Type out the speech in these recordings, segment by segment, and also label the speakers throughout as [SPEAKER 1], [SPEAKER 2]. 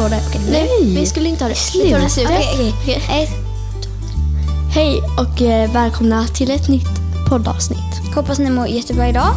[SPEAKER 1] applåder. Okej,
[SPEAKER 2] Nej.
[SPEAKER 1] Vi skulle inte ha det. Vi tar det. Hej och eh, välkomna till ett nytt poddavsnitt.
[SPEAKER 2] Hoppas ni mår jättebra idag.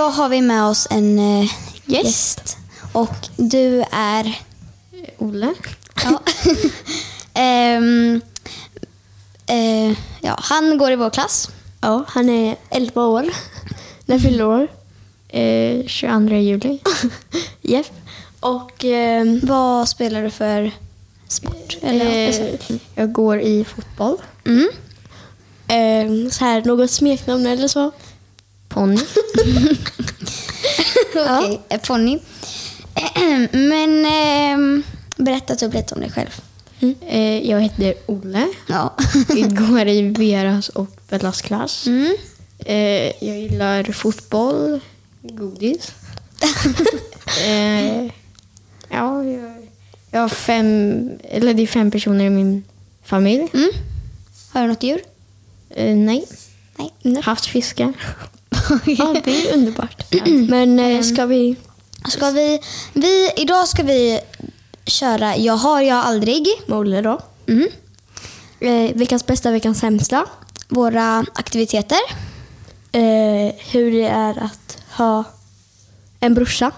[SPEAKER 2] Idag har vi med oss en eh,
[SPEAKER 1] Gäst.
[SPEAKER 2] gäst. Och du är...
[SPEAKER 3] Olle.
[SPEAKER 2] Ja. Ehm, eh, ja, han går i vår klass.
[SPEAKER 1] Ja, han är 11 år. När fyller du år?
[SPEAKER 3] Eh, 22 juli.
[SPEAKER 1] Japp. Och ehm,
[SPEAKER 2] Vad spelar du för sport? Eller,
[SPEAKER 3] Eh, jag går i fotboll.
[SPEAKER 2] mm.
[SPEAKER 1] ehm, så här, något smeknamn eller så?
[SPEAKER 3] Ponny.
[SPEAKER 2] Okej, eh, ponny. Men ehm, berätta typ lite om dig själv.
[SPEAKER 3] Eh, jag heter Olle.
[SPEAKER 2] Ja.
[SPEAKER 3] Jag går i Veras och Bellas klass.
[SPEAKER 2] Mm.
[SPEAKER 3] Eh, jag gillar fotboll, godis. eh, ja, jag, har fem, eller det är fem personer i min familj.
[SPEAKER 2] Mm. Har du något djur?
[SPEAKER 3] Eh, nej.
[SPEAKER 2] Nej.
[SPEAKER 3] Havsfiskar.
[SPEAKER 1] Ja, det är underbart. Men eh, ska vi...
[SPEAKER 2] Ska vi, vi, idag ska vi köra Jag har, jag aldrig.
[SPEAKER 1] Med Olle då.
[SPEAKER 2] Mm.
[SPEAKER 1] Eh, veckans bästa, veckans sämsta.
[SPEAKER 2] Våra aktiviteter.
[SPEAKER 1] Eh, hur det är att ha en brorsa.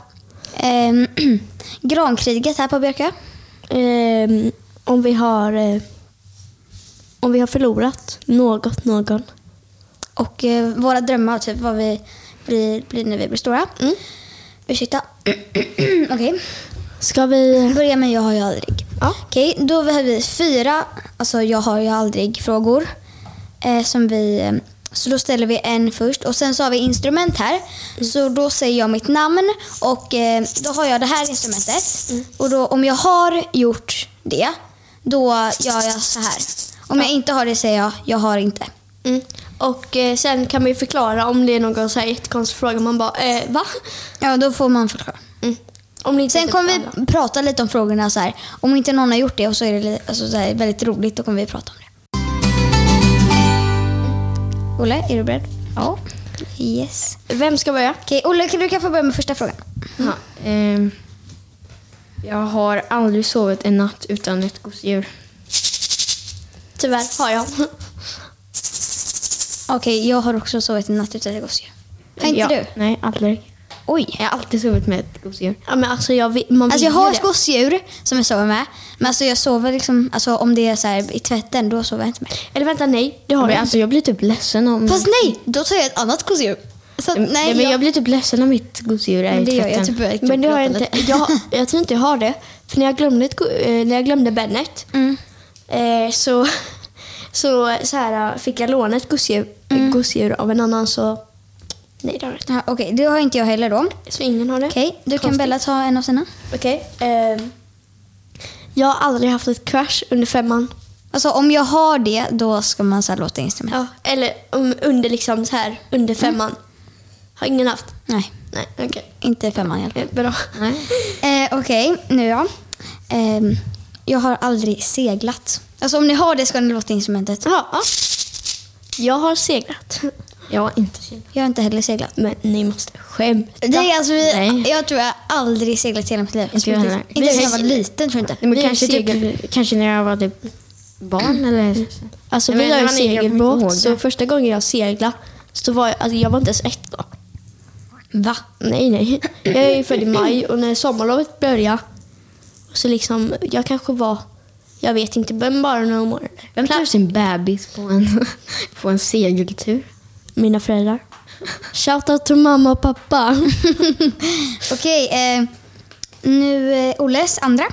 [SPEAKER 2] Ehm, grankriget här på Björkö.
[SPEAKER 1] Eh, om vi har... Eh, om vi har förlorat något, någon.
[SPEAKER 2] Och eh, våra drömmar, typ vad vi blir, blir när vi blir stora.
[SPEAKER 1] Mm.
[SPEAKER 2] Ursäkta. Okej,
[SPEAKER 1] Ska vi...
[SPEAKER 2] börja med Jag har, har aldrig.
[SPEAKER 1] Ja.
[SPEAKER 2] Okej, då har vi fyra alltså jag har, har aldrig-frågor. Eh, som vi, eh, så då ställer vi en först och sen så har vi instrument här. Så då säger jag mitt namn och eh, då har jag det här instrumentet. Och då, om jag har gjort det, då gör jag så här. Om jag inte har det säger jag, jag har inte.
[SPEAKER 1] Mm. Och eh, sen kan vi förklara om det är någon så här jättekonstig fråga. Man bara, eh, va?
[SPEAKER 2] Ja, då får man förklara.
[SPEAKER 1] Mm. Om inte
[SPEAKER 2] Sen kommer
[SPEAKER 1] alla.
[SPEAKER 2] vi prata lite om frågorna så här. Om inte någon har gjort det och så är det li- alltså, så här, väldigt roligt, då kommer vi prata om det. Olle, är du beredd? Ja. Yes.
[SPEAKER 1] Vem ska börja?
[SPEAKER 2] Okej, Olle, kan du kan få börja med första frågan.
[SPEAKER 3] Ja, ehm, jag har aldrig sovit en natt utan ett gosedjur.
[SPEAKER 1] Tyvärr har jag.
[SPEAKER 2] Okej, jag har också sovit en natt utan ett gosedjur. Har inte
[SPEAKER 3] ja,
[SPEAKER 2] du?
[SPEAKER 3] Nej, aldrig.
[SPEAKER 2] Oj.
[SPEAKER 3] Jag har alltid sovit med ett gosedjur.
[SPEAKER 1] Ja, men alltså jag, vill- man
[SPEAKER 2] Alltså
[SPEAKER 1] vill
[SPEAKER 2] jag
[SPEAKER 1] ju
[SPEAKER 2] har
[SPEAKER 1] det.
[SPEAKER 2] ett gosedjur som jag sover med. Men alltså jag sover liksom, alltså om det är så här i tvätten, då sover jag inte med.
[SPEAKER 1] Eller vänta, nej. Det har
[SPEAKER 3] Men
[SPEAKER 1] jag
[SPEAKER 3] alltså, jag blir typ ledsen om...
[SPEAKER 2] Fast nej, då tar jag ett annat gosedjur. Så att,
[SPEAKER 3] nej,
[SPEAKER 2] nej,
[SPEAKER 3] men
[SPEAKER 2] jag,
[SPEAKER 3] jag blir typ ledsen om mitt gosedjur är
[SPEAKER 2] men
[SPEAKER 3] i
[SPEAKER 2] det gör jag
[SPEAKER 3] tvätten.
[SPEAKER 2] typ.
[SPEAKER 1] Men det har jag
[SPEAKER 2] gråta
[SPEAKER 1] inte.
[SPEAKER 2] lite.
[SPEAKER 1] Jag, jag tror inte jag har det. För när jag glömde, ett, go- eh, när jag glömde Bennet
[SPEAKER 2] Mm.
[SPEAKER 1] eh, så, så, så här, fick jag låna ett gosedjur,
[SPEAKER 2] Mm.
[SPEAKER 1] gosedjur av en annan så... Nej, det har jag inte.
[SPEAKER 2] Ja, Okej, det har inte jag heller då.
[SPEAKER 1] Så ingen har det.
[SPEAKER 2] Okej, du kan. Bella ta en av sina.
[SPEAKER 1] Okej. ehm, jag har aldrig haft ett crush under femman.
[SPEAKER 2] Alltså om jag har det, då ska man så låta instrument.
[SPEAKER 1] Ja, eller um, under liksom så här, under femman. Har ingen haft?
[SPEAKER 2] Nej,
[SPEAKER 1] Nej, okej.
[SPEAKER 2] inte femman i alla fall.
[SPEAKER 1] Eh, Bra.
[SPEAKER 2] Eh, Okej, nu då. Ehm, jag har aldrig seglat. Alltså om ni har det ska ni låta instrumentet.
[SPEAKER 1] Ja. Jag har seglat.
[SPEAKER 3] Jag har inte seglat.
[SPEAKER 2] Jag har inte heller seglat.
[SPEAKER 1] Men ni måste skämta.
[SPEAKER 2] Det är alltså, vi,
[SPEAKER 3] Nej.
[SPEAKER 2] jag tror jag aldrig seglat i hela mitt liv.
[SPEAKER 3] Inte jag heller.
[SPEAKER 2] Inte ens när jag var liten tror jag inte.
[SPEAKER 3] Nej, men
[SPEAKER 1] Vi
[SPEAKER 3] kanske,
[SPEAKER 1] segel-
[SPEAKER 3] typ, kanske när jag var typ barn eller...
[SPEAKER 1] Alltså
[SPEAKER 3] Nej,
[SPEAKER 1] vi
[SPEAKER 3] men
[SPEAKER 1] har ju
[SPEAKER 3] man är- jag kommer inte
[SPEAKER 1] segelbåt,
[SPEAKER 3] ihåg
[SPEAKER 1] så
[SPEAKER 3] det.
[SPEAKER 1] första gången jag seglade så var jag, alltså jag var inte ens ett då.
[SPEAKER 2] Va?
[SPEAKER 1] Nej, nej. Jag är ju född i maj och när sommarlovet började så liksom, jag kanske var, jag vet inte, men bara några månader.
[SPEAKER 3] Vem tar sin bebis på en, på en segeltur?
[SPEAKER 1] Mina föräldrar. Shoutout till mamma och pappa.
[SPEAKER 2] Okej, eh, nu eh, Olles andra.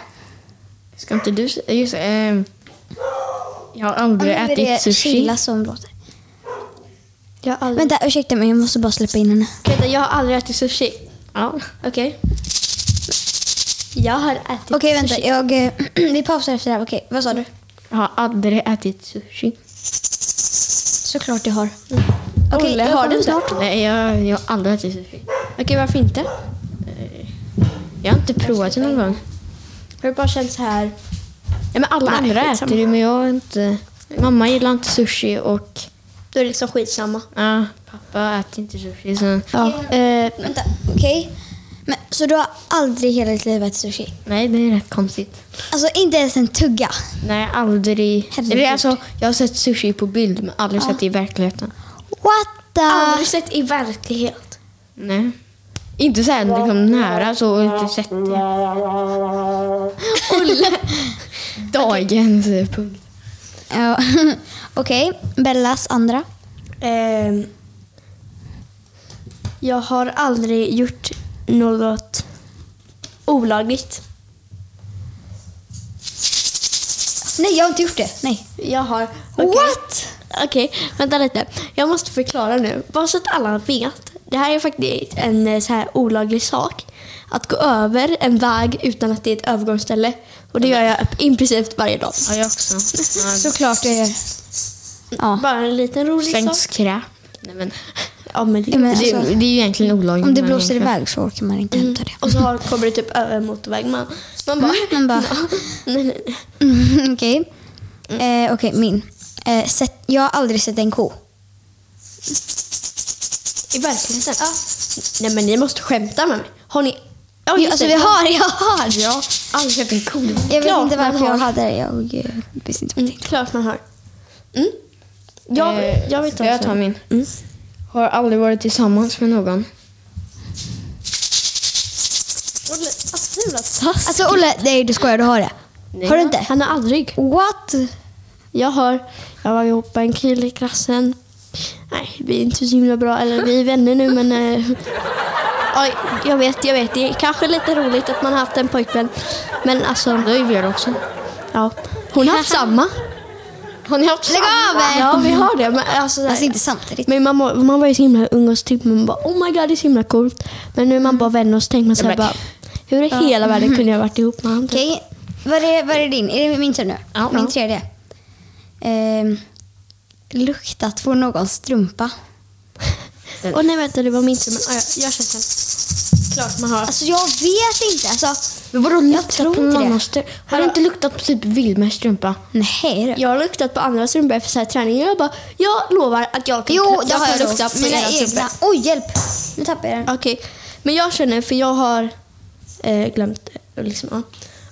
[SPEAKER 3] Ska inte du... Just eh, Jag har aldrig
[SPEAKER 2] Nu är
[SPEAKER 3] ätit
[SPEAKER 2] det
[SPEAKER 3] sushi.
[SPEAKER 2] Sheila som låter.
[SPEAKER 1] Jag Jag har aldrig,
[SPEAKER 2] Vänta, ursäkta mig. Jag måste bara släppa in henne.
[SPEAKER 1] Vänta, jag har aldrig ätit sushi.
[SPEAKER 3] Ja.
[SPEAKER 1] Okej. Jag har ätit
[SPEAKER 2] Okej, vänta.
[SPEAKER 1] sushi.
[SPEAKER 2] Jag, eh, vi pausar efter det här. Okej, vad sa du?
[SPEAKER 3] Jag har aldrig ätit sushi.
[SPEAKER 2] Såklart jag har. Okej,
[SPEAKER 1] Olle,
[SPEAKER 2] jag
[SPEAKER 1] har
[SPEAKER 2] kommer
[SPEAKER 1] du inte?
[SPEAKER 2] snart.
[SPEAKER 3] Nej, jag, jag har aldrig ätit sushi.
[SPEAKER 1] Okej, varför inte?
[SPEAKER 3] Jag har inte provat det någon gång.
[SPEAKER 1] Har du bara känt så här...
[SPEAKER 3] Ja, men alla
[SPEAKER 1] Nej,
[SPEAKER 3] andra
[SPEAKER 1] skitsamma.
[SPEAKER 3] äter det, men jag har inte... Mamma gillar inte sushi och
[SPEAKER 1] Då är det liksom skitsamma.
[SPEAKER 3] ja, pappa äter inte sushi. Så,
[SPEAKER 1] Ja. Eh,
[SPEAKER 2] Vänta, okej. Men, så du har aldrig hela ditt liv ätit sushi?
[SPEAKER 3] nej, det är rätt konstigt.
[SPEAKER 2] Alltså inte ens en tugga?
[SPEAKER 3] Nej, aldrig.
[SPEAKER 2] Herregud.
[SPEAKER 3] Eller, alltså, jag har sett sushi på bild, men aldrig sett det i verkligheten.
[SPEAKER 2] What the...
[SPEAKER 1] aldrig sett i verklighet.
[SPEAKER 3] Nej. Inte så här liksom nära, så inte sett det. Dagens eh, punkt.
[SPEAKER 2] Ja. Okej, Bellas andra.
[SPEAKER 1] Ehm, jag har aldrig gjort något olagligt.
[SPEAKER 2] Nej, jag har inte gjort det. Nej.
[SPEAKER 1] Jag har... okej.
[SPEAKER 2] What?
[SPEAKER 1] Okej, vänta lite. Jag måste förklara nu. Bara så att alla vet. Det här är faktiskt en eh, så här olaglig sak. Att gå över en väg utan att det är ett övergångsställe. Och det gör jag i princip varje dag.
[SPEAKER 3] Ja, jag också.
[SPEAKER 2] Såklart det är... Ja.
[SPEAKER 1] Bara en liten rolig
[SPEAKER 3] Slängt
[SPEAKER 1] sak.
[SPEAKER 3] skräp. Nej, men,
[SPEAKER 1] Ja, men det,
[SPEAKER 2] Ja, men
[SPEAKER 3] det,
[SPEAKER 2] alltså,
[SPEAKER 3] det är ju egentligen olagligt.
[SPEAKER 2] om det blåser iväg så orkar man inte hämta det.
[SPEAKER 1] Och så har, kommer det typ över en motorväg. Man, man bara...
[SPEAKER 2] Man bara...
[SPEAKER 1] nej, nej, nej.
[SPEAKER 2] Mm, Okej. Eh, Okej, min. Eh, sett, jag har aldrig sett en ko.
[SPEAKER 1] I verkligheten? Ja. Nej men ni måste skämta med mig. Har ni... Ja, just
[SPEAKER 2] alltså
[SPEAKER 1] det.
[SPEAKER 2] vi har, jag har.
[SPEAKER 3] Ja, aldrig sett en ko.
[SPEAKER 2] Jag vet inte varför jag
[SPEAKER 1] har.
[SPEAKER 2] hade det. Jag visste inte vad
[SPEAKER 1] Mm, klart man har. Mm. Jag,
[SPEAKER 3] Eh,
[SPEAKER 1] jag vet
[SPEAKER 3] ska jag
[SPEAKER 1] också.
[SPEAKER 3] ta min?
[SPEAKER 1] Mm.
[SPEAKER 3] Har aldrig varit tillsammans med någon.
[SPEAKER 1] Olle, alltså, taskigt.
[SPEAKER 2] Alltså Olle, nej du skojar, du har det.
[SPEAKER 3] Nej.
[SPEAKER 2] Har du inte?
[SPEAKER 1] Han har aldrig.
[SPEAKER 2] What?
[SPEAKER 1] Jag har... Jag var ihop med en kille i klassen. Nej, vi är inte så himla bra. Eller vi är vänner nu men... Oj, jag vet, jag vet. Det är kanske lite roligt att man har haft en pojkvän. Men alltså...
[SPEAKER 3] Det har ju vi också.
[SPEAKER 1] Ja. Hon har haft samma.
[SPEAKER 3] Har ni haft
[SPEAKER 2] Lägg av!
[SPEAKER 1] Ja, vi har det. Men, alltså,
[SPEAKER 2] Alltså inte samtidigt.
[SPEAKER 1] Men man, må- man var ju så himla ung och så tyckte man bara oh my god det är så himla coolt. Men nu är man bara vänner och så tänker man så här bara hur i hela världen kunde jag varit ihop med honom?
[SPEAKER 2] Okej, vad är, vad är din? Är det min tur nu?
[SPEAKER 3] Ja.
[SPEAKER 2] Min tredje. Ehm, luktat på någons strumpa.
[SPEAKER 1] Åh nej vänta det var min tur men ah, ja, jag känner. Klart man har.
[SPEAKER 2] Alltså jag vet inte. Alltså,
[SPEAKER 3] Men vadå luktat på någon
[SPEAKER 2] det.
[SPEAKER 3] annans strumpa? Har du inte luktat på typ Wilmers strumpa?
[SPEAKER 2] nej.
[SPEAKER 1] Jag har luktat på andra strumpor efter så här träning jag bara jag lovar att jag kan,
[SPEAKER 2] Jo, det har jag
[SPEAKER 1] lukta
[SPEAKER 2] luktat
[SPEAKER 1] på
[SPEAKER 2] Mina egna. Oj, hjälp. Nu tappade jag den.
[SPEAKER 1] Okej, men jag känner för jag har eh, glömt det. Liksom, ja.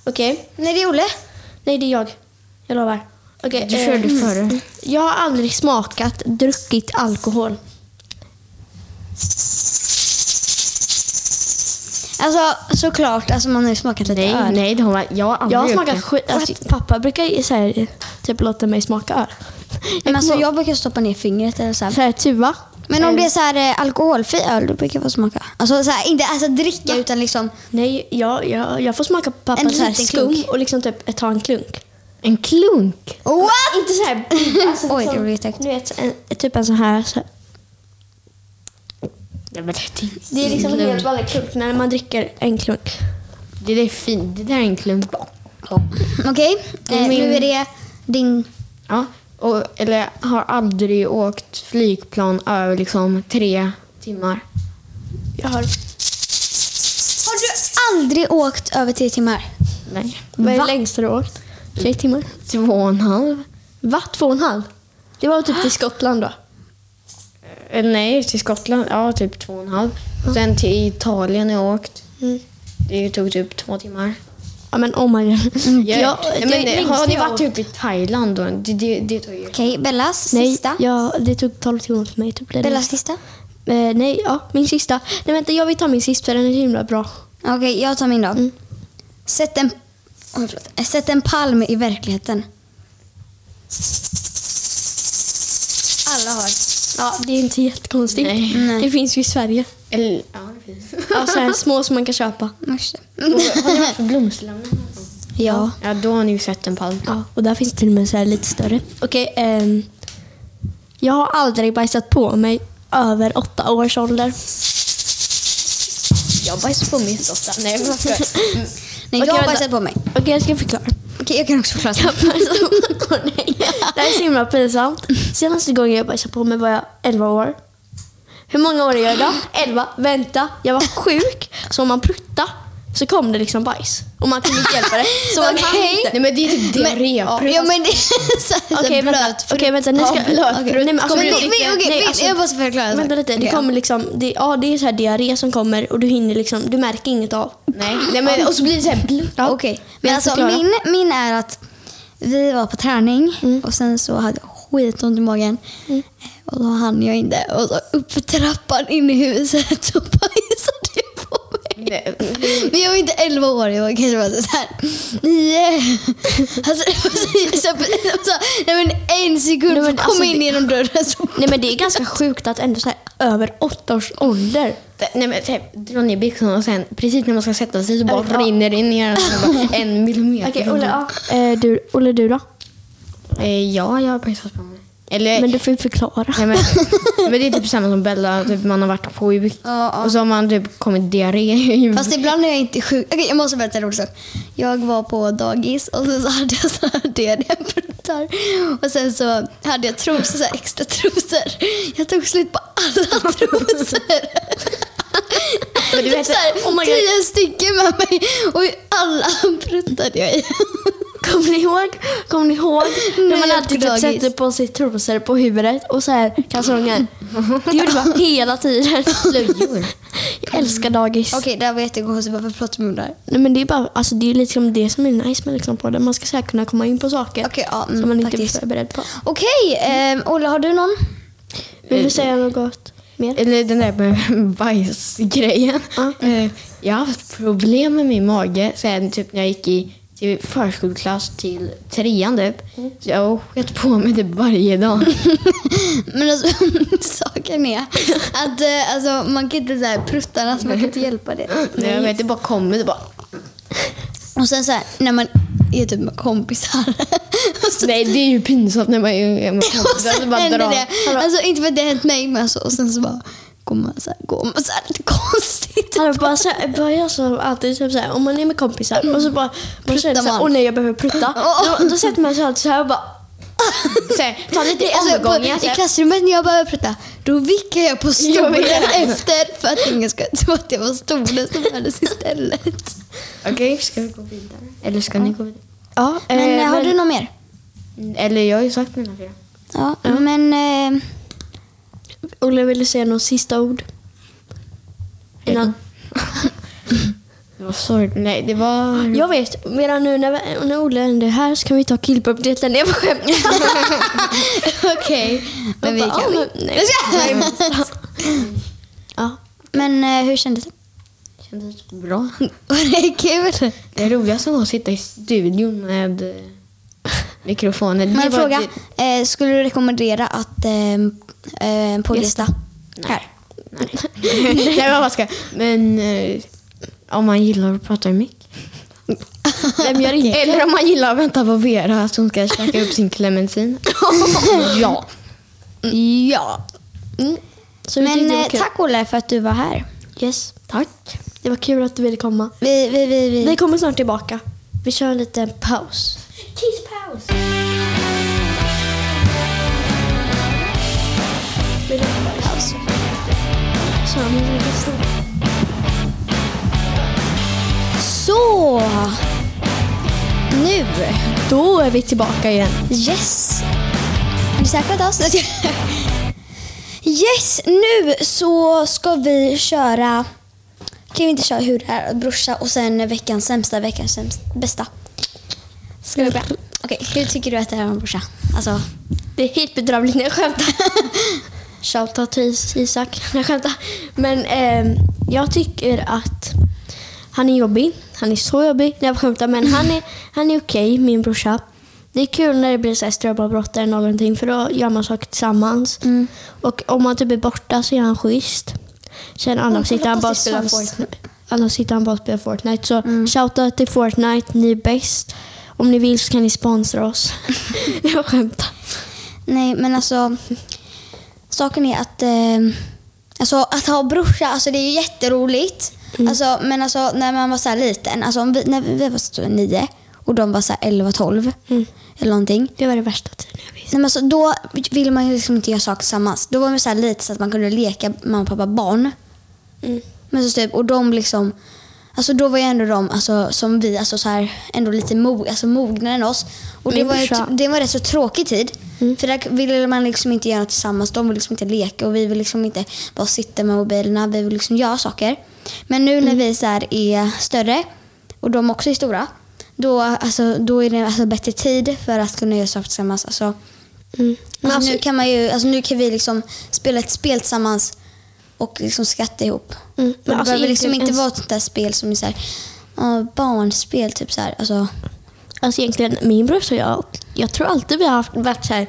[SPEAKER 1] Okej,
[SPEAKER 2] Nej, det är Olle.
[SPEAKER 1] nej det är jag. Jag lovar. Okej,
[SPEAKER 3] Du
[SPEAKER 1] eh,
[SPEAKER 3] körde före.
[SPEAKER 1] Jag har aldrig smakat, druckit alkohol.
[SPEAKER 2] Alltså såklart, alltså man har ju smakat lite
[SPEAKER 3] Nej,
[SPEAKER 2] öl.
[SPEAKER 3] nej det har man, jag har aldrig
[SPEAKER 1] Jag har
[SPEAKER 3] gjort
[SPEAKER 1] smakat
[SPEAKER 3] det.
[SPEAKER 1] skit. Alltså, pappa brukar ju så här, typ låta mig smaka öl.
[SPEAKER 2] Men alltså jag brukar stoppa ner fingret eller så här.
[SPEAKER 1] så här tuva.
[SPEAKER 2] Men om
[SPEAKER 1] Eh,
[SPEAKER 2] det är så här eh, alkoholfri öl, då brukar jag få smaka. Alltså så här, inte alltså dricka utan liksom.
[SPEAKER 1] Nej, jag, jag, jag får smaka på
[SPEAKER 2] En
[SPEAKER 1] pappas så här
[SPEAKER 2] liten
[SPEAKER 1] skum
[SPEAKER 2] klunk.
[SPEAKER 1] och liksom typ ta en klunk.
[SPEAKER 3] En klunk?
[SPEAKER 2] What?
[SPEAKER 1] Inte så här... Alltså,
[SPEAKER 2] Oj,
[SPEAKER 1] liksom,
[SPEAKER 2] det blev jätteäckligt.
[SPEAKER 1] Du vet, en, typ en sån här... Så här.
[SPEAKER 3] Ja, men det, är-
[SPEAKER 1] Det är liksom en helt vanlig klunk när man dricker en klunk.
[SPEAKER 3] det där är fint. Det där är en klunk.
[SPEAKER 2] Okej, eh,
[SPEAKER 3] Min-
[SPEAKER 2] nu är det din...
[SPEAKER 3] Ja, och, eller har aldrig åkt flygplan över liksom tre timmar.
[SPEAKER 1] Jag har...
[SPEAKER 2] Har du aldrig åkt över tre timmar?
[SPEAKER 3] Nej.
[SPEAKER 1] Vad är
[SPEAKER 2] Va?
[SPEAKER 1] längsta du har åkt? Tre timmar?
[SPEAKER 3] Två och en halv.
[SPEAKER 1] Va? Två och en halv? Det var typ till Skottland då?
[SPEAKER 3] Eller nej, till Skottland. Ja, typ två och en halv. Sen till Italien har jag åkt.
[SPEAKER 1] Mm.
[SPEAKER 3] Det tog typ två timmar.
[SPEAKER 1] Ja men oh my god.
[SPEAKER 3] Ja,
[SPEAKER 1] Jag- det
[SPEAKER 3] men, har ni
[SPEAKER 1] jag
[SPEAKER 3] varit typ i Thailand då? Det, det, det tar ju...
[SPEAKER 2] Okej, Bellas
[SPEAKER 1] Nej,
[SPEAKER 2] sista.
[SPEAKER 1] ja, det tog 12 timmar för mig. Typ
[SPEAKER 2] Bellas sista.
[SPEAKER 1] Eh, nej, ja, min sista. Nej vänta, jag vill ta min sista för den är så himla bra.
[SPEAKER 2] Okej, jag tar min då.
[SPEAKER 1] Mm.
[SPEAKER 2] Sätt, en, förlåt. Sätt en palm i verkligheten. Alla har.
[SPEAKER 1] Ja, det är inte jättekonstigt.
[SPEAKER 3] Nej.
[SPEAKER 2] Nej.
[SPEAKER 1] Det finns ju i Sverige.
[SPEAKER 3] Eller, ja, det finns.
[SPEAKER 1] Ja, så här små som man kan köpa.
[SPEAKER 2] Det.
[SPEAKER 3] har ni varit på Blomsterlämnen?
[SPEAKER 1] Ja.
[SPEAKER 3] Ja, då har ni ju sett en palm.
[SPEAKER 1] Ja, och där finns till och med så här lite större. Okej, ehm, Jag har aldrig bajsat på mig över åtta års ålder.
[SPEAKER 3] Jag bajsar på min ofta. Nej, men varför?
[SPEAKER 2] Nej,
[SPEAKER 1] Okej,
[SPEAKER 2] jag har bajsat på mig.
[SPEAKER 1] Okej, jag ska förklara.
[SPEAKER 2] Okej, jag kan också förklara.
[SPEAKER 1] Jag. Det här är så himla pinsamt. Senaste gången jag bajsade på mig var jag 11 år. Hur många år är jag idag? 11. Vänta, jag var sjuk. Så om man pruttar så kom det liksom bajs. Och man kunde inte hjälpa det. Så man kan
[SPEAKER 2] Okej.
[SPEAKER 1] inte.
[SPEAKER 3] Nej, men det är typ diarréprutt.
[SPEAKER 2] Ja, men det är så här
[SPEAKER 1] Okej, vänta.
[SPEAKER 2] blöt.
[SPEAKER 1] Okej, vänta. Ni ska...
[SPEAKER 3] Ja.
[SPEAKER 1] Nej, men alltså,
[SPEAKER 2] Men
[SPEAKER 1] det-
[SPEAKER 2] men okej,
[SPEAKER 1] nej,
[SPEAKER 2] vänta,
[SPEAKER 1] alltså,
[SPEAKER 2] jag måste förklara en sak.
[SPEAKER 1] Vänta lite. Det
[SPEAKER 2] Okej,
[SPEAKER 1] kommer liksom... Det, ja, det är så här diarré som kommer och du hinner liksom... Du märker inget av.
[SPEAKER 3] Nej, nej men, och så blir det så här blött.
[SPEAKER 1] Ja.
[SPEAKER 2] Okej,
[SPEAKER 1] Men
[SPEAKER 2] men alltså
[SPEAKER 1] förklara.
[SPEAKER 2] min, min är att vi var på träning
[SPEAKER 1] Mm.
[SPEAKER 2] och sen så hade jag skitont i magen. Eh, Och då hann jag inte. Och så upp för trappan in i huset så bajsade.
[SPEAKER 3] Nej.
[SPEAKER 2] Men jag var inte 11 år, jag var kanske var så här 9. Alltså så, nej men en sekund
[SPEAKER 1] Nej,
[SPEAKER 2] för
[SPEAKER 1] men
[SPEAKER 2] att komma
[SPEAKER 1] alltså,
[SPEAKER 2] in
[SPEAKER 1] det-
[SPEAKER 2] genom dörren så
[SPEAKER 1] Nej men det är ganska sjukt att ändå så här, över åtta års ålder.
[SPEAKER 3] Nej men typ, dra ner byxorna och sen precis när man ska sätta sig så bara
[SPEAKER 1] Ja.
[SPEAKER 3] rinner det ner bara en millimeter.
[SPEAKER 1] Okej, Olle, ja. eh, du, Olle, du då?
[SPEAKER 3] Eh, ja, jag har bajsat på mig. Eller,
[SPEAKER 1] Men du får ju förklara.
[SPEAKER 3] nej, men, men det är typ samma som Bella, typ man har varit sjuk
[SPEAKER 2] Ja, ja.
[SPEAKER 3] och så har man typ kommit diarré
[SPEAKER 2] Fast ibland är jag inte sjuk. Okej, jag måste berätta en rolig sak. Jag var på dagis och så hade jag såna här diarrépruttar. Och sen så hade jag trosor, så här extra trosor. Jag tog slut på alla trosor.
[SPEAKER 3] Men du vet-
[SPEAKER 2] så här,
[SPEAKER 1] oh
[SPEAKER 2] tio stycken med mig och alla pruttade jag i.
[SPEAKER 1] Kommer ni ihåg, kommer ni ihåg när man alltid typ sätter på sig trosor på huvudet och så här kalsonger? Det gjorde man hela tiden.
[SPEAKER 3] Slöjor.
[SPEAKER 1] Jag älskar dagis.
[SPEAKER 2] Okej, det här var jättekonstigt. Varför pratar vi om det här?
[SPEAKER 1] Nej, men det är bara, alltså det är liksom det som är nice med liksom på det. Man ska så här kunna komma in på saker
[SPEAKER 2] Okej, ja, mm,
[SPEAKER 1] som man inte
[SPEAKER 2] faktiskt.
[SPEAKER 1] är förberedd på.
[SPEAKER 2] Okej, ehm, Olle har du någon?
[SPEAKER 1] Vill du säga något mer?
[SPEAKER 3] Eller den där med bajsgrejen.
[SPEAKER 1] Ja.
[SPEAKER 3] Eh, Jag har haft problem med min mage sen typ när jag gick i till förskoleklass till trean typ. Så jag har skett på mig det varje dag.
[SPEAKER 2] Men alltså, saken är att eh, alltså, man kan inte så här pruttarna, så man kan inte hjälpa det.
[SPEAKER 3] Nej, jag vet, det bara kommer. Det bara...
[SPEAKER 2] Och sen så här, när man är typ med kompisar. så,
[SPEAKER 3] Nej, det är ju pinsamt när man är med
[SPEAKER 2] och
[SPEAKER 3] kompisar.
[SPEAKER 2] sen
[SPEAKER 3] bara
[SPEAKER 2] händer
[SPEAKER 3] drar.
[SPEAKER 2] det. Alltså inte för att det har hänt mig, men alltså, och sen så bara går man så här, går man så här.
[SPEAKER 1] Alltså, bara, så här, bara jag som alltid typ så här, om man är med kompisar och så bara man känner så här,
[SPEAKER 2] man.
[SPEAKER 1] åh nej jag behöver prutta. Då, då sätter man sig alltid så här och bara
[SPEAKER 3] Så här, ta lite
[SPEAKER 2] Alltså, på,
[SPEAKER 3] omgångar. så
[SPEAKER 2] I klassrummet när jag behöver prutta, då vickar jag på stolen efter för att ingen ska tro att det var stolen som hördes istället.
[SPEAKER 3] Okej, ska vi gå vidare? Eller ska ni gå vidare?
[SPEAKER 1] ja.
[SPEAKER 2] Men
[SPEAKER 1] eh,
[SPEAKER 2] eh, har du något mer?
[SPEAKER 3] Eller jag har ju sagt mina fyra.
[SPEAKER 2] Ja, men... Eh,
[SPEAKER 1] Olle ville säga något sista ord. Innan.
[SPEAKER 3] Det var sorgligt. Nej, det var...
[SPEAKER 1] Jag vet, medan nu när, vi- när Olle är här så kan vi ta killpop-delen. Jag skämtar.
[SPEAKER 2] Okej, men vi kan...
[SPEAKER 1] men- nej. Ja.
[SPEAKER 2] Men eh, hur kändes det?
[SPEAKER 3] kändes bra.
[SPEAKER 2] Var det kul?
[SPEAKER 3] Det roligaste var att sitta i studion med eh, mikrofoner. Det
[SPEAKER 2] Men fråga,
[SPEAKER 3] det-
[SPEAKER 2] eh, skulle du rekommendera att eh, eh, poddlista? Här.
[SPEAKER 3] Nej, men vad ska Men eh, om man gillar att prata i mick.
[SPEAKER 1] Vem gör inte?
[SPEAKER 3] Eller om man gillar att vänta på Vera att hon ska käka upp sin clementin. ja.
[SPEAKER 2] Ja.
[SPEAKER 1] Mm. Så vi
[SPEAKER 2] Men
[SPEAKER 1] tyckte det var
[SPEAKER 2] eh,
[SPEAKER 1] kul.
[SPEAKER 2] tack Olle för att du var här.
[SPEAKER 1] Yes.
[SPEAKER 3] Tack.
[SPEAKER 1] Det var kul att du ville komma.
[SPEAKER 2] Vi, vi, vi, vi.
[SPEAKER 1] Vi kommer snart tillbaka. Vi kör en liten paus.
[SPEAKER 3] Kisspaus.
[SPEAKER 1] Du ha en paus? Så!
[SPEAKER 2] Nu.
[SPEAKER 1] Då är vi tillbaka igen.
[SPEAKER 2] Yes. Är ni säkra på oss? Yes, nu så ska vi köra... Kan vi inte köra hur det är brorsa och sen veckans sämsta, veckans sämsta, bästa? Ska vi börja? Okej, hur tycker du att det är om brorsa? Alltså,
[SPEAKER 1] Det är helt bedrövligt när jag skämtar. Shoutout till Isak jag skämtar. Men ehm, jag tycker att han är jobbig. Han är så jobbig jag skämtar. Men han är, han är okej, min brorsa. Det är kul när det blir så här strömavbrott eller någonting för då gör man saker tillsammans. Och om man typ är borta så är han schysst. Sen annars
[SPEAKER 2] Åh,
[SPEAKER 1] sitter han bara och spelar. Fortnite. Annars sitter han bara och spelar Fortnite. Så shoutout till Fortnite, ni är bäst. Om ni vill så kan ni sponsra oss. jag skämtar.
[SPEAKER 2] nej men alltså. Saken är att eh, alltså, att ha brorsa, alltså, det är ju jätteroligt.
[SPEAKER 1] Mm.
[SPEAKER 2] Alltså, men alltså, när man var så här liten, alltså, om vi, när vi var så nio och de var så här 11, 12
[SPEAKER 1] Mm.
[SPEAKER 2] eller någonting.
[SPEAKER 1] Det var det värsta tiden jag visste.
[SPEAKER 2] Nej, men alltså, då ville man ju liksom inte göra saker tillsammans. Då var man så här lite så att man kunde leka mamma, pappa, barn.
[SPEAKER 1] Mm.
[SPEAKER 2] Men så typ, och de liksom, alltså då var ju ändå de alltså, som vi, alltså så här, ändå lite mog, alltså mognare än oss. Och det
[SPEAKER 1] Min
[SPEAKER 2] var, ju,
[SPEAKER 1] brorsa-
[SPEAKER 2] det var en rätt så tråkig tid. För där ville man liksom inte göra något tillsammans. De ville liksom inte leka och vi vill liksom inte bara sitta med mobilerna. Vi vill liksom göra saker. Men nu när vi så här är större och de också är stora. Då, alltså, då är det alltså bättre tid för att kunna göra saker tillsammans. Alltså,
[SPEAKER 1] Mm. Men
[SPEAKER 2] alltså,
[SPEAKER 1] alltså,
[SPEAKER 2] nu kan man ju, alltså, nu kan vi liksom spela ett spel tillsammans och liksom skratta ihop.
[SPEAKER 1] Mm, men
[SPEAKER 2] det
[SPEAKER 1] alltså
[SPEAKER 2] behöver liksom inte
[SPEAKER 1] en-
[SPEAKER 2] vara ett sånt där spel som är så här, ja, barnspel. Typ så här. Alltså,
[SPEAKER 1] alltså egentligen, min brorsa och jag, jag tror alltid vi har haft, varit så här,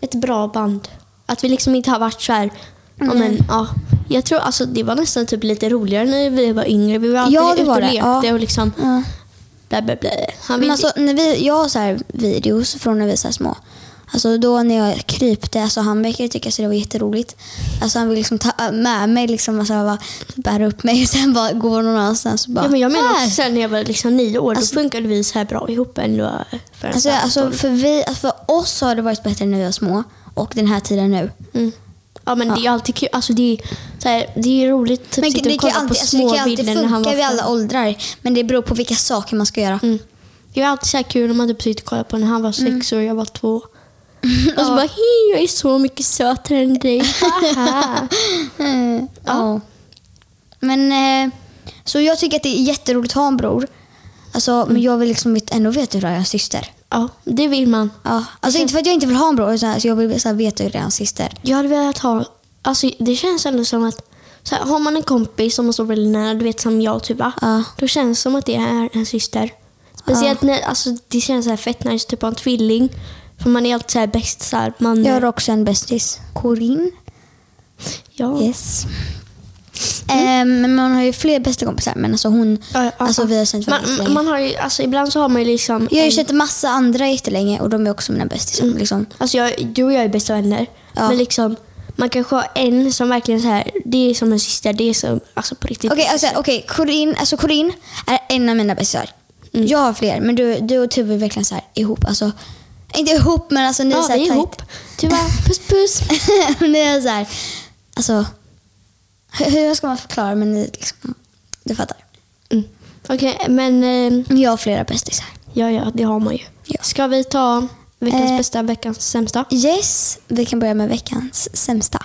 [SPEAKER 1] ett bra band. Att vi liksom inte har varit så här, ja, men, ja, jag tror alltså det var nästan typ lite roligare när vi var yngre. Vi var alltid
[SPEAKER 2] Ja,
[SPEAKER 1] ute och lekte
[SPEAKER 2] Ja.
[SPEAKER 1] och liksom
[SPEAKER 2] ja.
[SPEAKER 1] blä, blä, blä. Han
[SPEAKER 2] Men alltså, när vi, jag har så här videos från när vi var så små. Alltså då när jag krypte, alltså han verkar tycka att det var jätteroligt. Alltså han vill liksom ta med mig, liksom, alltså, bara bära upp mig och sen bara gå någon annanstans. Bara,
[SPEAKER 1] ja, men jag menar
[SPEAKER 2] här.
[SPEAKER 1] också sen när jag var liksom nio år,
[SPEAKER 2] Alltså-
[SPEAKER 1] då funkade vi så här bra ihop ändå. För
[SPEAKER 2] Alltså, alltså, för, vi, alltså, för oss har det varit bättre när vi var små och den här tiden nu.
[SPEAKER 1] Mm. Ja men det är alltid kul. Alltså det är, så här, det är roligt typ,
[SPEAKER 2] Men
[SPEAKER 1] sitta
[SPEAKER 2] det
[SPEAKER 1] och kolla
[SPEAKER 2] alltid,
[SPEAKER 1] på
[SPEAKER 2] alltså, det
[SPEAKER 1] små
[SPEAKER 2] kan alltid
[SPEAKER 1] när
[SPEAKER 2] funka vid alla åldrar. Men det beror på vilka saker man ska göra.
[SPEAKER 1] Mm. Det är alltid så kul om man typ sitter och kollar på när han var
[SPEAKER 2] Mm.
[SPEAKER 1] sex och jag var två. Och så bara, hej jag är så mycket sötare än dig. Haha."
[SPEAKER 2] Mm, ja. Men eh, så jag tycker att det är jätteroligt att ha en bror. Alltså,
[SPEAKER 1] Mm.
[SPEAKER 2] Men jag vill liksom inte- ändå veta hur det är en syster.
[SPEAKER 1] ja, det vill man.
[SPEAKER 2] Ja. Alltså inte för att jag inte vill ha en bror, utan alltså, jag vill så här, veta hur det är en syster.
[SPEAKER 1] Jag hade velat ha, alltså det känns ändå som att så här, har man en kompis som man står väldigt nära, du vet som jag typ va?
[SPEAKER 2] Ja.
[SPEAKER 1] Då känns det som att det är en syster. Speciellt när, alltså det känns så här fett nice typ av en tvilling. För man är alltid så här bäst så här, man,
[SPEAKER 2] Jag har också en bästis, Corinne.
[SPEAKER 1] ja.
[SPEAKER 2] Yes. Eh, men man har ju fler bästa kompisar, men alltså hon,
[SPEAKER 1] Ja, ja,
[SPEAKER 2] alltså vi har känt varandra
[SPEAKER 1] man,
[SPEAKER 2] länge.
[SPEAKER 1] man har ju, alltså ibland så har man ju liksom
[SPEAKER 2] jag har ju
[SPEAKER 1] en-
[SPEAKER 2] känt massa andra jättelänge och de är också mina bästisar. Liksom.
[SPEAKER 1] Alltså jag, du och jag är bästa vänner.
[SPEAKER 2] Ja.
[SPEAKER 1] Men liksom, man kanske har en som verkligen så här, det är som en syster, det är som, alltså på riktigt.
[SPEAKER 2] Okej, alltså, okej, Corinne, alltså Corinne är en av mina bästisar.
[SPEAKER 1] Mm.
[SPEAKER 2] Jag har fler, men du, du och Tuve är verkligen så här ihop. Alltså, inte ihop, men alltså ni är
[SPEAKER 1] ja,
[SPEAKER 2] så här
[SPEAKER 1] vi är
[SPEAKER 2] tajt.
[SPEAKER 1] ihop. Bara, puss puss.
[SPEAKER 2] ni är så här, alltså, hur, hur ska man förklara, men ni liksom, du fattar.
[SPEAKER 1] Mm. Okej, men eh,
[SPEAKER 2] Jag har flera bästisar.
[SPEAKER 1] ja, ja, det har man ju.
[SPEAKER 2] Ja.
[SPEAKER 1] Ska vi ta veckans
[SPEAKER 2] Eh.
[SPEAKER 1] bästa, veckans sämsta?
[SPEAKER 2] Yes, vi kan börja med veckans sämsta.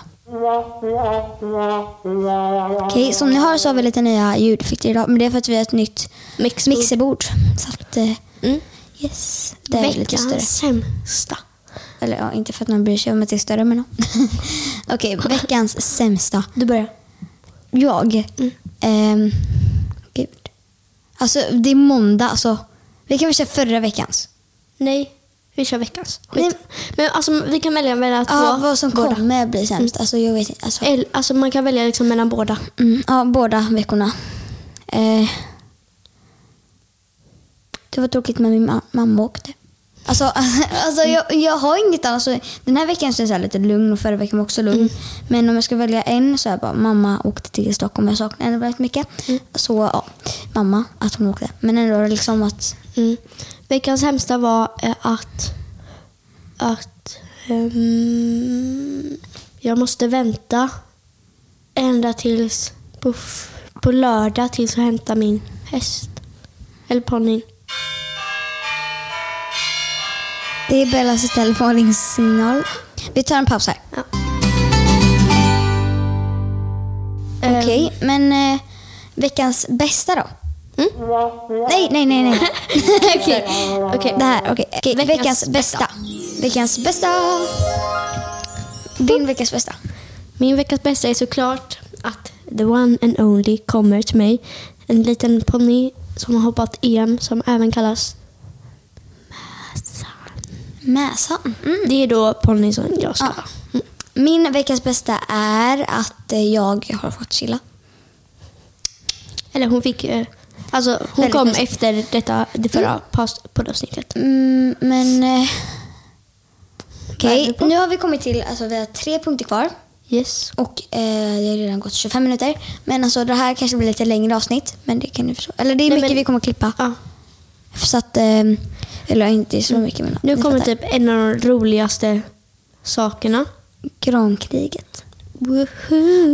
[SPEAKER 2] Okej, som ni hör så har vi lite nya ljudeffekter idag, men det är för att vi har ett nytt
[SPEAKER 1] mixerbord.
[SPEAKER 2] Så att, eh,
[SPEAKER 1] Mm.
[SPEAKER 2] Yes, det är lite större.
[SPEAKER 1] Veckans sämsta.
[SPEAKER 2] Eller ja, inte för att man bryr sig om att det är större, men Okej, veckans sämsta.
[SPEAKER 1] Du börjar.
[SPEAKER 2] Jag.
[SPEAKER 1] Mm.
[SPEAKER 2] Ehm, gud. Alltså, det är måndag. Alltså, vi kan väl köra förra veckans?
[SPEAKER 1] Nej, vi kör veckans. Skit.
[SPEAKER 2] Nej.
[SPEAKER 1] Men alltså, vi kan välja mellan två.
[SPEAKER 2] Ja, vad som
[SPEAKER 1] båda.
[SPEAKER 2] kommer bli sämst. Alltså, jag vet inte. Alltså,
[SPEAKER 1] Eller, alltså, man kan välja liksom mellan båda.
[SPEAKER 2] mm, ja, båda veckorna. Eh, det var tråkigt med min ma- mamma åkte. Alltså, alltså jag, jag har inget annat. Alltså, den här veckan känns jag lite lugn och förra veckan var också lugn. Men om jag ska välja en så är det bara mamma åkte till Stockholm. Jag saknar henne väldigt mycket. Så ja, mamma, att hon åkte. Men ändå liksom att...
[SPEAKER 1] Mm. Veckans sämsta var eh, att, att ehm, jag måste vänta ända tills på, på lördag tills jag hämtar min häst. Eller ponnyn.
[SPEAKER 2] Det är Bellas telefonringssignal. Vi tar en paus här.
[SPEAKER 1] Ja. Ehm,
[SPEAKER 2] Okej, men eh, veckans bästa då?
[SPEAKER 1] Mm?
[SPEAKER 2] Nej, nej, nej, nej. Okej,
[SPEAKER 1] Okej.
[SPEAKER 2] det här. Okej, Okej,
[SPEAKER 1] Veckans
[SPEAKER 2] veckans, bästa. Veckans bästa. Din veckas bästa.
[SPEAKER 1] Min veckas bästa är såklart att the one and only kommer till mig. En liten ponny som har hoppat EM som även kallas
[SPEAKER 2] Mäsan. Mm.
[SPEAKER 1] Det är då ponnyn som jag ska
[SPEAKER 2] Ja. Min veckas bästa är att eh, jag har fått chilla.
[SPEAKER 1] Eller hon fick... eh, Alltså hon
[SPEAKER 2] Väldigt
[SPEAKER 1] kom
[SPEAKER 2] bäst.
[SPEAKER 1] efter detta, det förra mm. poddavsnittet.
[SPEAKER 2] Mm, men eh, Okej,
[SPEAKER 1] på?
[SPEAKER 2] nu har vi kommit till, alltså vi har tre punkter kvar.
[SPEAKER 1] Yes.
[SPEAKER 2] Och eh, det har redan gått 25 minuter. Men alltså det här kanske blir lite längre avsnitt. Men det kan ni förstå. Eller det är
[SPEAKER 1] Nej,
[SPEAKER 2] mycket
[SPEAKER 1] men-
[SPEAKER 2] vi kommer att klippa.
[SPEAKER 1] Ja.
[SPEAKER 2] Så att, eh, eller inte så mycket men
[SPEAKER 1] Nu kommer typ en av de roligaste sakerna.
[SPEAKER 2] Grankriget.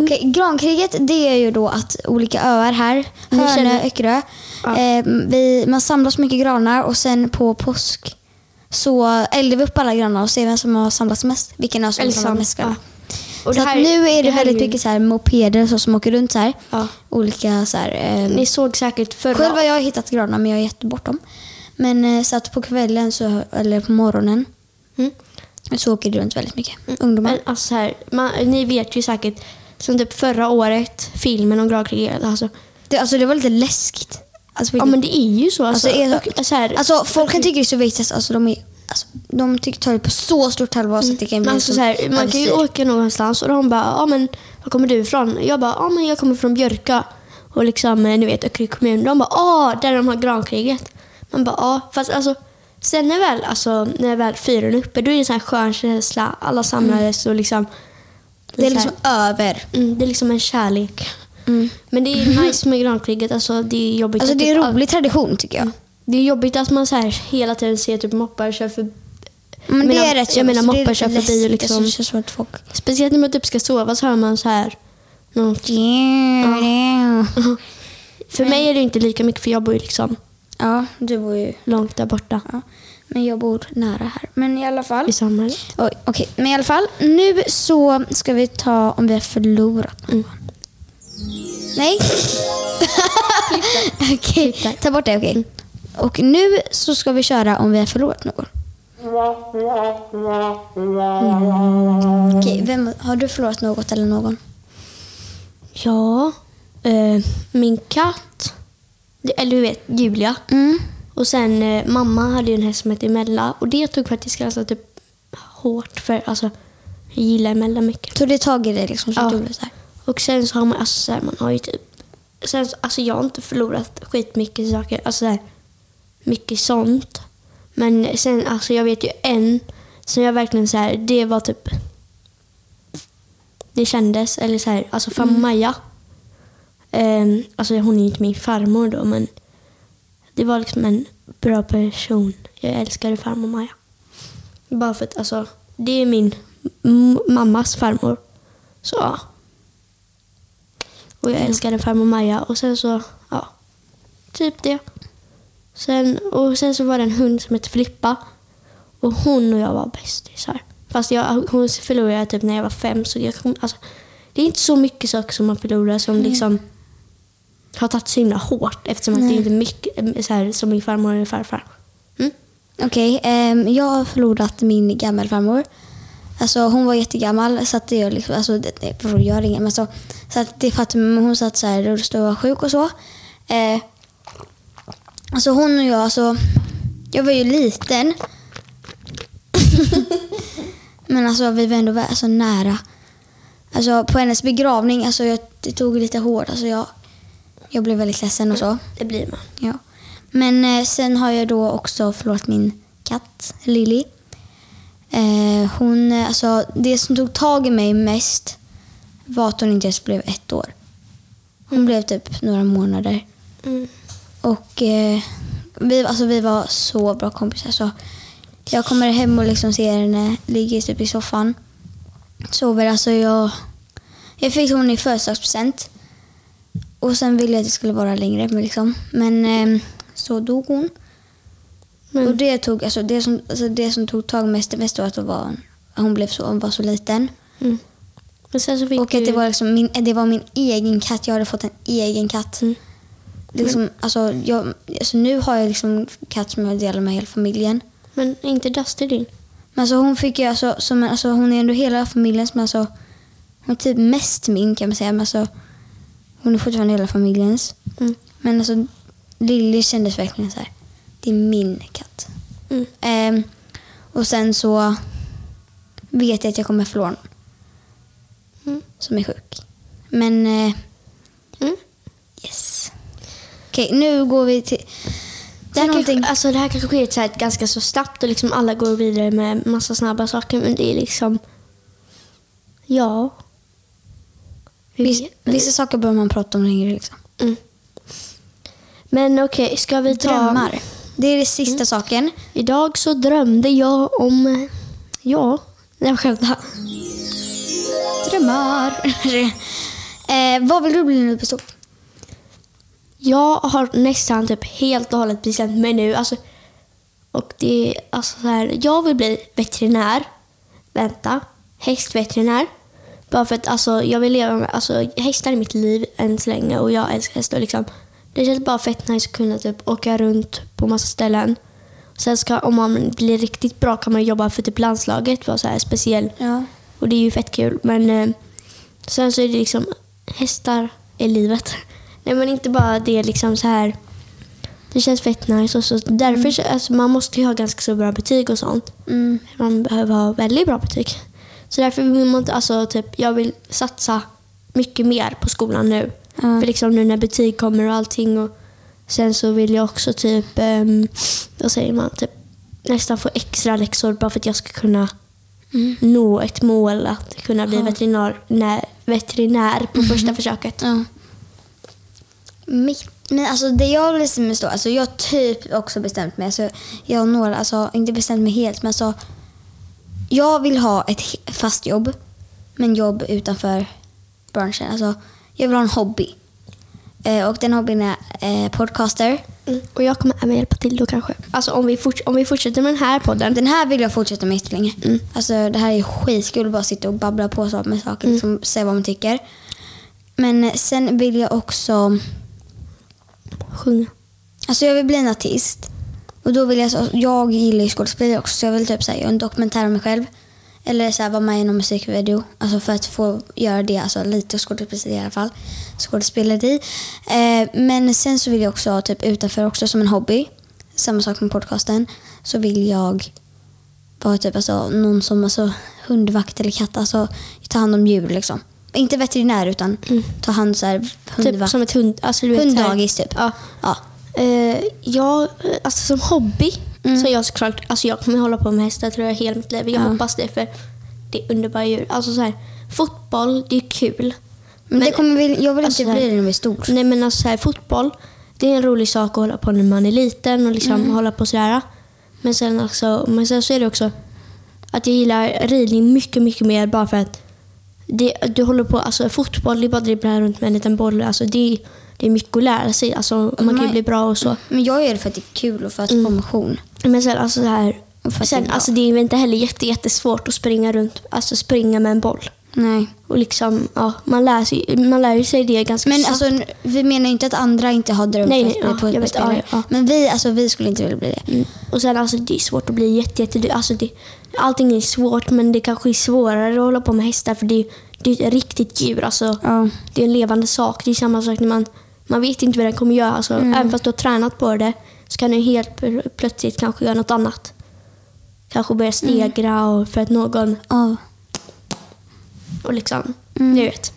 [SPEAKER 2] Okej, grankriget det är ju då att olika öar här, Hönö, Öckerö,
[SPEAKER 1] Ja.
[SPEAKER 2] eh, vi, man samlar så mycket granar och sen på påsk så eldar vi upp alla granar och ser vem som har samlat mest. Vilken ö som har
[SPEAKER 1] Eller
[SPEAKER 2] samlat
[SPEAKER 1] sam-
[SPEAKER 2] mest granar.
[SPEAKER 1] Och
[SPEAKER 2] Så
[SPEAKER 1] det här-
[SPEAKER 2] nu är det,
[SPEAKER 1] här
[SPEAKER 2] väldigt
[SPEAKER 1] ju-
[SPEAKER 2] mycket så här mopeder så som åker runt så här.
[SPEAKER 1] Ja.
[SPEAKER 2] Olika så här, eh,
[SPEAKER 1] Ni såg säkert förra...
[SPEAKER 2] Själv har jag hittat granar men jag har gett bort dem. Men eh, så att på kvällen så, eller på morgonen
[SPEAKER 1] Mm.
[SPEAKER 2] så åker det runt väldigt mycket ungdomar.
[SPEAKER 1] Men alltså så här, man, ni vet ju säkert, som typ förra året, filmen om gravkriget. Alltså,
[SPEAKER 2] Det, alltså det var lite läskigt. Alltså,
[SPEAKER 1] ja men det är ju så. Alltså,
[SPEAKER 2] Alltså, är,
[SPEAKER 1] så här,
[SPEAKER 2] alltså folk kan tycka det är så viktigt, alltså de är de tycker tar det på så stort allvar så att det kan bli
[SPEAKER 1] Men alltså, så här, man kan ju åka någonstans och de bara, ja men var kommer du ifrån? Jag bara, ja men jag kommer från Björka. Och liksom, eh, ni vet Öckerö kommun. De bara, ja där de har grankriget. Man bara, ja fast alltså sen när väl, alltså, när väl fyren är uppe, då är det en sån här skön känsla. Alla samlades och liksom.
[SPEAKER 2] Det är liksom över.
[SPEAKER 1] Mm, det är liksom en kärlek.
[SPEAKER 2] Mm.
[SPEAKER 1] Men det är nice med grankriget. Alltså, det är jobbigt.
[SPEAKER 2] Alltså det är
[SPEAKER 1] typ
[SPEAKER 2] en rolig tradition tycker jag.
[SPEAKER 1] Det är jobbigt att man så här hela tiden ser typ moppar köra förbi.
[SPEAKER 2] Men
[SPEAKER 1] Jag
[SPEAKER 2] det
[SPEAKER 1] menar-
[SPEAKER 2] är rätt
[SPEAKER 1] jag menar moppar kör förbi och liksom-. Speciellt när man typ ska sova så hör man så här. Någon, för mig är det inte lika mycket för jag bor ju liksom
[SPEAKER 2] Ja, du bor ju...
[SPEAKER 1] långt där borta
[SPEAKER 2] Ja. Men jag bor nära här. Men i alla fall.
[SPEAKER 1] i samhället.
[SPEAKER 2] Oj, okej. Men i alla fall, nu så ska vi ta om vi har förlorat någon. Nej. okej, ta bort det. Okej. Och nu så ska vi köra om vi har förlorat någon. Okej, vem, har du förlorat något eller någon?
[SPEAKER 1] Ja, eh, min katt. Eller du vet, Julia.
[SPEAKER 2] Mm.
[SPEAKER 1] Och sen eh, mamma hade ju en häst som hette Mella. Och det tog faktiskt ganska typ hårt för alltså, jag gillar Mella mycket.
[SPEAKER 2] Tog det tag i det liksom så
[SPEAKER 1] Ja.
[SPEAKER 2] du så här?
[SPEAKER 1] Och sen så har man, alltså, så här, man har ju typ... Sen, så- alltså jag har inte förlorat skitmycket saker, alltså så här, mycket sånt. Men sen, alltså jag vet ju en som jag verkligen så här, det var typ... Det kändes, eller så här, alltså farmor Maja. Ehm, alltså hon är ju inte min farmor då, men det var liksom en bra person. Jag älskade farmor Maja. Bara för att alltså, det är min mammas farmor. Så ja. Och jag älskade farmor Maja. Och sen så, ja. Typ det. Sen, och sen så var det en hund som hette Filippa. Och hon och jag var bästisar. Fast jag, hon förlorade jag typ när jag var fem. Så jag alltså, det är inte så mycket saker som man förlorar som liksom har tagit så himla hårt. Eftersom att det inte är mycket eh, så här, som min farmor eller farfar. Mm?
[SPEAKER 2] Okej, ehm, jag har förlorat min gammelfarmor. Alltså hon var jättegammal så att det är liksom, alltså det, det, jag ringer, men så, så att det är för att hon satt så här rullstol och var sjuk och så. Eh, alltså hon och jag, alltså jag var ju liten. men alltså vi var ändå vä- alltså, nära. Alltså på hennes begravning, alltså jag, det tog lite hårt. Alltså jag, jag blev väldigt ledsen och så.
[SPEAKER 1] Det blir man.
[SPEAKER 2] Ja. Men eh, sen har jag då också förlorat min katt, Lily. Eh, hon, eh, alltså, det som tog tag i mig mest var att hon inte ens blev ett år. Hon blev typ några månader.
[SPEAKER 1] Mm.
[SPEAKER 2] Och eh, vi, alltså, vi var så bra kompisar. Så jag kommer hem och liksom ser henne ligga typ i soffan. Sover. Alltså jag, jag fick hon i födelsedagspresent. Och sen ville jag att det skulle vara längre. Men, liksom. men eh, så dog hon.
[SPEAKER 1] Men,
[SPEAKER 2] Och det, tog, alltså, det, som, alltså, det som tog tag mest, det mest var att hon var, hon blev så, hon var så liten.
[SPEAKER 1] mm.
[SPEAKER 2] Och att
[SPEAKER 1] du-
[SPEAKER 2] det var, liksom min, det var min egen katt. Jag hade fått en egen katt.
[SPEAKER 1] Mm.
[SPEAKER 2] Liksom, alltså, jag, alltså, nu har jag liksom katt som jag delar med hela familjen.
[SPEAKER 1] Men inte Dusty din?
[SPEAKER 2] Men alltså, hon fick ju, alltså, som, alltså, hon är ändå hela familjens, men alltså, hon är typ mest min kan man säga. Men alltså, hon är fortfarande hela familjens.
[SPEAKER 1] Mm.
[SPEAKER 2] Men alltså, Lilly kändes verkligen så här. Det är min katt.
[SPEAKER 1] Mm.
[SPEAKER 2] Ehm, och sen så vet jag att jag kommer förlora någon
[SPEAKER 1] Mm.
[SPEAKER 2] som är sjuk. Men eh,
[SPEAKER 1] Mm.
[SPEAKER 2] Okej, nu går vi till... Det är
[SPEAKER 1] här
[SPEAKER 2] någonting...
[SPEAKER 1] kanske, alltså det här kanske sker så här ganska så snabbt och liksom alla går vidare med massa snabba saker. Men det är liksom... Ja. Vi
[SPEAKER 2] Viss, vissa saker behöver man prata om längre. Liksom.
[SPEAKER 1] Mm. Men okej, ska vi ta...
[SPEAKER 2] Drömmar. Det är den sista saken.
[SPEAKER 1] Idag så drömde jag om... Ja, jag skämtar.
[SPEAKER 2] Drömmar. eh, vad vill du bli när du blir stor?
[SPEAKER 1] Jag har nästan typ helt och hållet bestämt mig nu. Alltså, och det är alltså så här, jag vill bli veterinär. Vänta. Hästveterinär. Bara för att alltså, jag vill leva med alltså, hästar i mitt liv än så länge och jag älskar hästar. Liksom. Det känns bara fett nice att kunna typ, åka runt på massa ställen. Sen ska, om man blir riktigt bra kan man jobba för typ landslaget, vara så här speciell.
[SPEAKER 2] Ja.
[SPEAKER 1] Och det är ju fett kul. Men eh, sen så är det liksom hästar i livet. Nej men inte bara det liksom så här. Det känns fett nice och så därför så, alltså, man måste ju ha ganska så bra betyg och sånt.
[SPEAKER 2] Mm.
[SPEAKER 1] Man behöver ha väldigt bra betyg. Så därför vill man alltså typ jag vill satsa mycket mer på skolan nu.
[SPEAKER 2] Ja.
[SPEAKER 1] För liksom nu när betyg kommer och allting och sen så vill jag också typ, um, vad säger man, typ nästan få extra läxor bara för att jag ska kunna nå ett mål att kunna bli
[SPEAKER 2] Ja.
[SPEAKER 1] veterinär, nä, veterinär på första försöket.
[SPEAKER 2] Ja. Mitt, men alltså det jag vill med stå, alltså jag har typ också bestämt mig. Alltså jag har några, alltså inte bestämt mig helt men alltså jag vill ha ett fast jobb. Men jobb utanför branschen. Alltså jag vill ha en hobby. Eh, och den hobbyn är eh, podcaster.
[SPEAKER 1] Mm. Och jag kommer även hjälpa till då kanske. Alltså om vi, om vi fortsätter med den här podden.
[SPEAKER 2] Den här vill jag fortsätta med jättelänge.
[SPEAKER 1] Mm.
[SPEAKER 2] Alltså det här är skitkul att bara sitta och babbla på så med saker, liksom, säga vad man tycker. Men sen vill jag också
[SPEAKER 1] Sjunga.
[SPEAKER 2] Alltså jag vill bli en artist. Och då vill jag, jag gillar ju skådespeleri också så jag vill typ så här, göra en dokumentär om mig själv. Eller så här, vara med i någon musikvideo. Alltså för att få göra det, alltså lite skådespeleri i alla fall. Skådespeleri. Eh, men sen så vill jag också typ utanför också som en hobby. Samma sak med podcasten. Så vill jag vara typ alltså, någon som alltså, hundvakt eller katt. Alltså ta hand om djur liksom. Inte veterinär utan ta hand så här,
[SPEAKER 1] Typ som ett hund... Alltså, du vet,
[SPEAKER 2] Hunddagis typ.
[SPEAKER 1] Ja.
[SPEAKER 2] Ja.
[SPEAKER 1] Eh, jag, alltså som hobby
[SPEAKER 2] Mm.
[SPEAKER 1] så jag såklart, alltså jag kommer hålla på med hästar tror jag hela mitt liv. Jag
[SPEAKER 2] Ja.
[SPEAKER 1] hoppas det för det är underbara djur. Alltså så här, fotboll, det är kul.
[SPEAKER 2] Men, det kommer vi, jag vill
[SPEAKER 1] alltså,
[SPEAKER 2] inte bli det när vi är stor.
[SPEAKER 1] Nej men alltså så här, fotboll, det är en rolig sak att hålla på när man är liten och liksom
[SPEAKER 2] Mm.
[SPEAKER 1] hålla på sådär. Men sen, också, men sen så är det också att jag gillar ridning mycket, mycket mer bara för att det, du håller på, alltså fotboll, det är bara att dribbla runt med en liten boll. Alltså det, det är mycket att lära sig. Alltså, man kan ju
[SPEAKER 2] man-
[SPEAKER 1] bli bra och så.
[SPEAKER 2] Men jag gör det för att det är kul och för att få motion.
[SPEAKER 1] Men sen alltså så här,
[SPEAKER 2] att det är
[SPEAKER 1] sen, alltså det är inte heller jätte, jättesvårt att springa runt, alltså springa med en boll.
[SPEAKER 2] Nej.
[SPEAKER 1] Och liksom, ja, man lär sig, man lär sig det ganska
[SPEAKER 2] Men
[SPEAKER 1] snabbt.
[SPEAKER 2] alltså, vi menar inte att andra inte har drömt
[SPEAKER 1] Nej, nej, ja,
[SPEAKER 2] bli
[SPEAKER 1] jag vet, ja, ja.
[SPEAKER 2] Men vi, alltså, vi skulle inte vilja bli det.
[SPEAKER 1] Mm. Och sen alltså det är svårt att bli jätte, jätte alltså det, Allting är svårt men det kanske är svårare att hålla på med hästar för det, det är ett riktigt djur. Alltså,
[SPEAKER 2] Ja.
[SPEAKER 1] Det är en levande sak. Det är samma sak när man, man vet inte vad den kommer göra. Alltså,
[SPEAKER 2] Mm.
[SPEAKER 1] Även fast du har tränat på det så kan den helt pl- plötsligt kanske göra något annat. Kanske börja stegra och för att någon
[SPEAKER 2] ja.
[SPEAKER 1] Och liksom,
[SPEAKER 2] Mm.
[SPEAKER 1] du vet.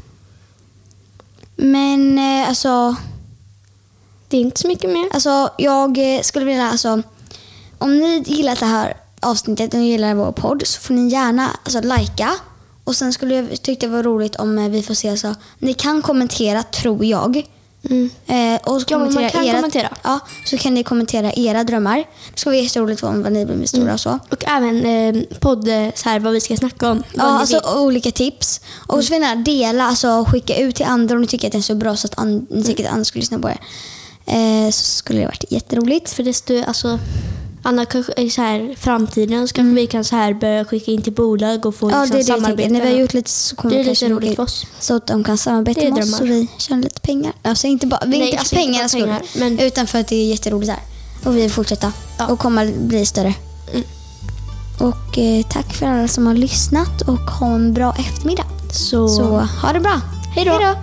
[SPEAKER 2] Men eh, alltså,
[SPEAKER 1] Det är inte så mycket mer.
[SPEAKER 2] alltså, jag eh, skulle vilja, alltså, om ni gillar det här avsnittet och gillar vår podd så får ni gärna alltså, likea. Och sen skulle jag tycka det var roligt om eh, vi får se, alltså, ni kan kommentera tror jag.
[SPEAKER 1] Mm.
[SPEAKER 2] Eh, och så
[SPEAKER 1] Ja, man kan
[SPEAKER 2] era,
[SPEAKER 1] kommentera.
[SPEAKER 2] Ja, så kan ni kommentera era drömmar. Det ska vara jätteroligt om vad ni blir med stora
[SPEAKER 1] Mm.
[SPEAKER 2] och så.
[SPEAKER 1] Och även eh, podd, eh, så här, vad vi ska snacka om.
[SPEAKER 2] Ja, alltså
[SPEAKER 1] vill.
[SPEAKER 2] olika tips. Och så vill ni dela, alltså skicka ut till andra om ni tycker att den är så bra så att ni tycker att andra skulle lyssna på det. Eh, så skulle det varit jätteroligt.
[SPEAKER 1] För desto, alltså, Anna kanske i så här, framtiden så kanske vi kan så här börja skicka in till bolag och få
[SPEAKER 2] Mm. Ja,
[SPEAKER 1] liksom,
[SPEAKER 2] det är det jag
[SPEAKER 1] samarbete.
[SPEAKER 2] tänker. När vi har gjort lite så kommer
[SPEAKER 1] Det är
[SPEAKER 2] kanske
[SPEAKER 1] lite roligt
[SPEAKER 2] mycket-
[SPEAKER 1] för oss.
[SPEAKER 2] Så att de kan samarbeta
[SPEAKER 1] Det är
[SPEAKER 2] med oss
[SPEAKER 1] drömmar.
[SPEAKER 2] och vi tjänar lite pengar. Alltså inte bara, vi är
[SPEAKER 1] Nej,
[SPEAKER 2] inte
[SPEAKER 1] alltså
[SPEAKER 2] för
[SPEAKER 1] inte
[SPEAKER 2] pengarnas
[SPEAKER 1] bara
[SPEAKER 2] skull.
[SPEAKER 1] pengar, men-
[SPEAKER 2] Utan för att det är jätteroligt här. Och vi vill fortsätta. Och komma bli större.
[SPEAKER 1] Mm.
[SPEAKER 2] Och eh, tack för alla som har lyssnat och ha en bra eftermiddag.
[SPEAKER 1] Så,
[SPEAKER 2] Så ha det bra.
[SPEAKER 1] Hej då.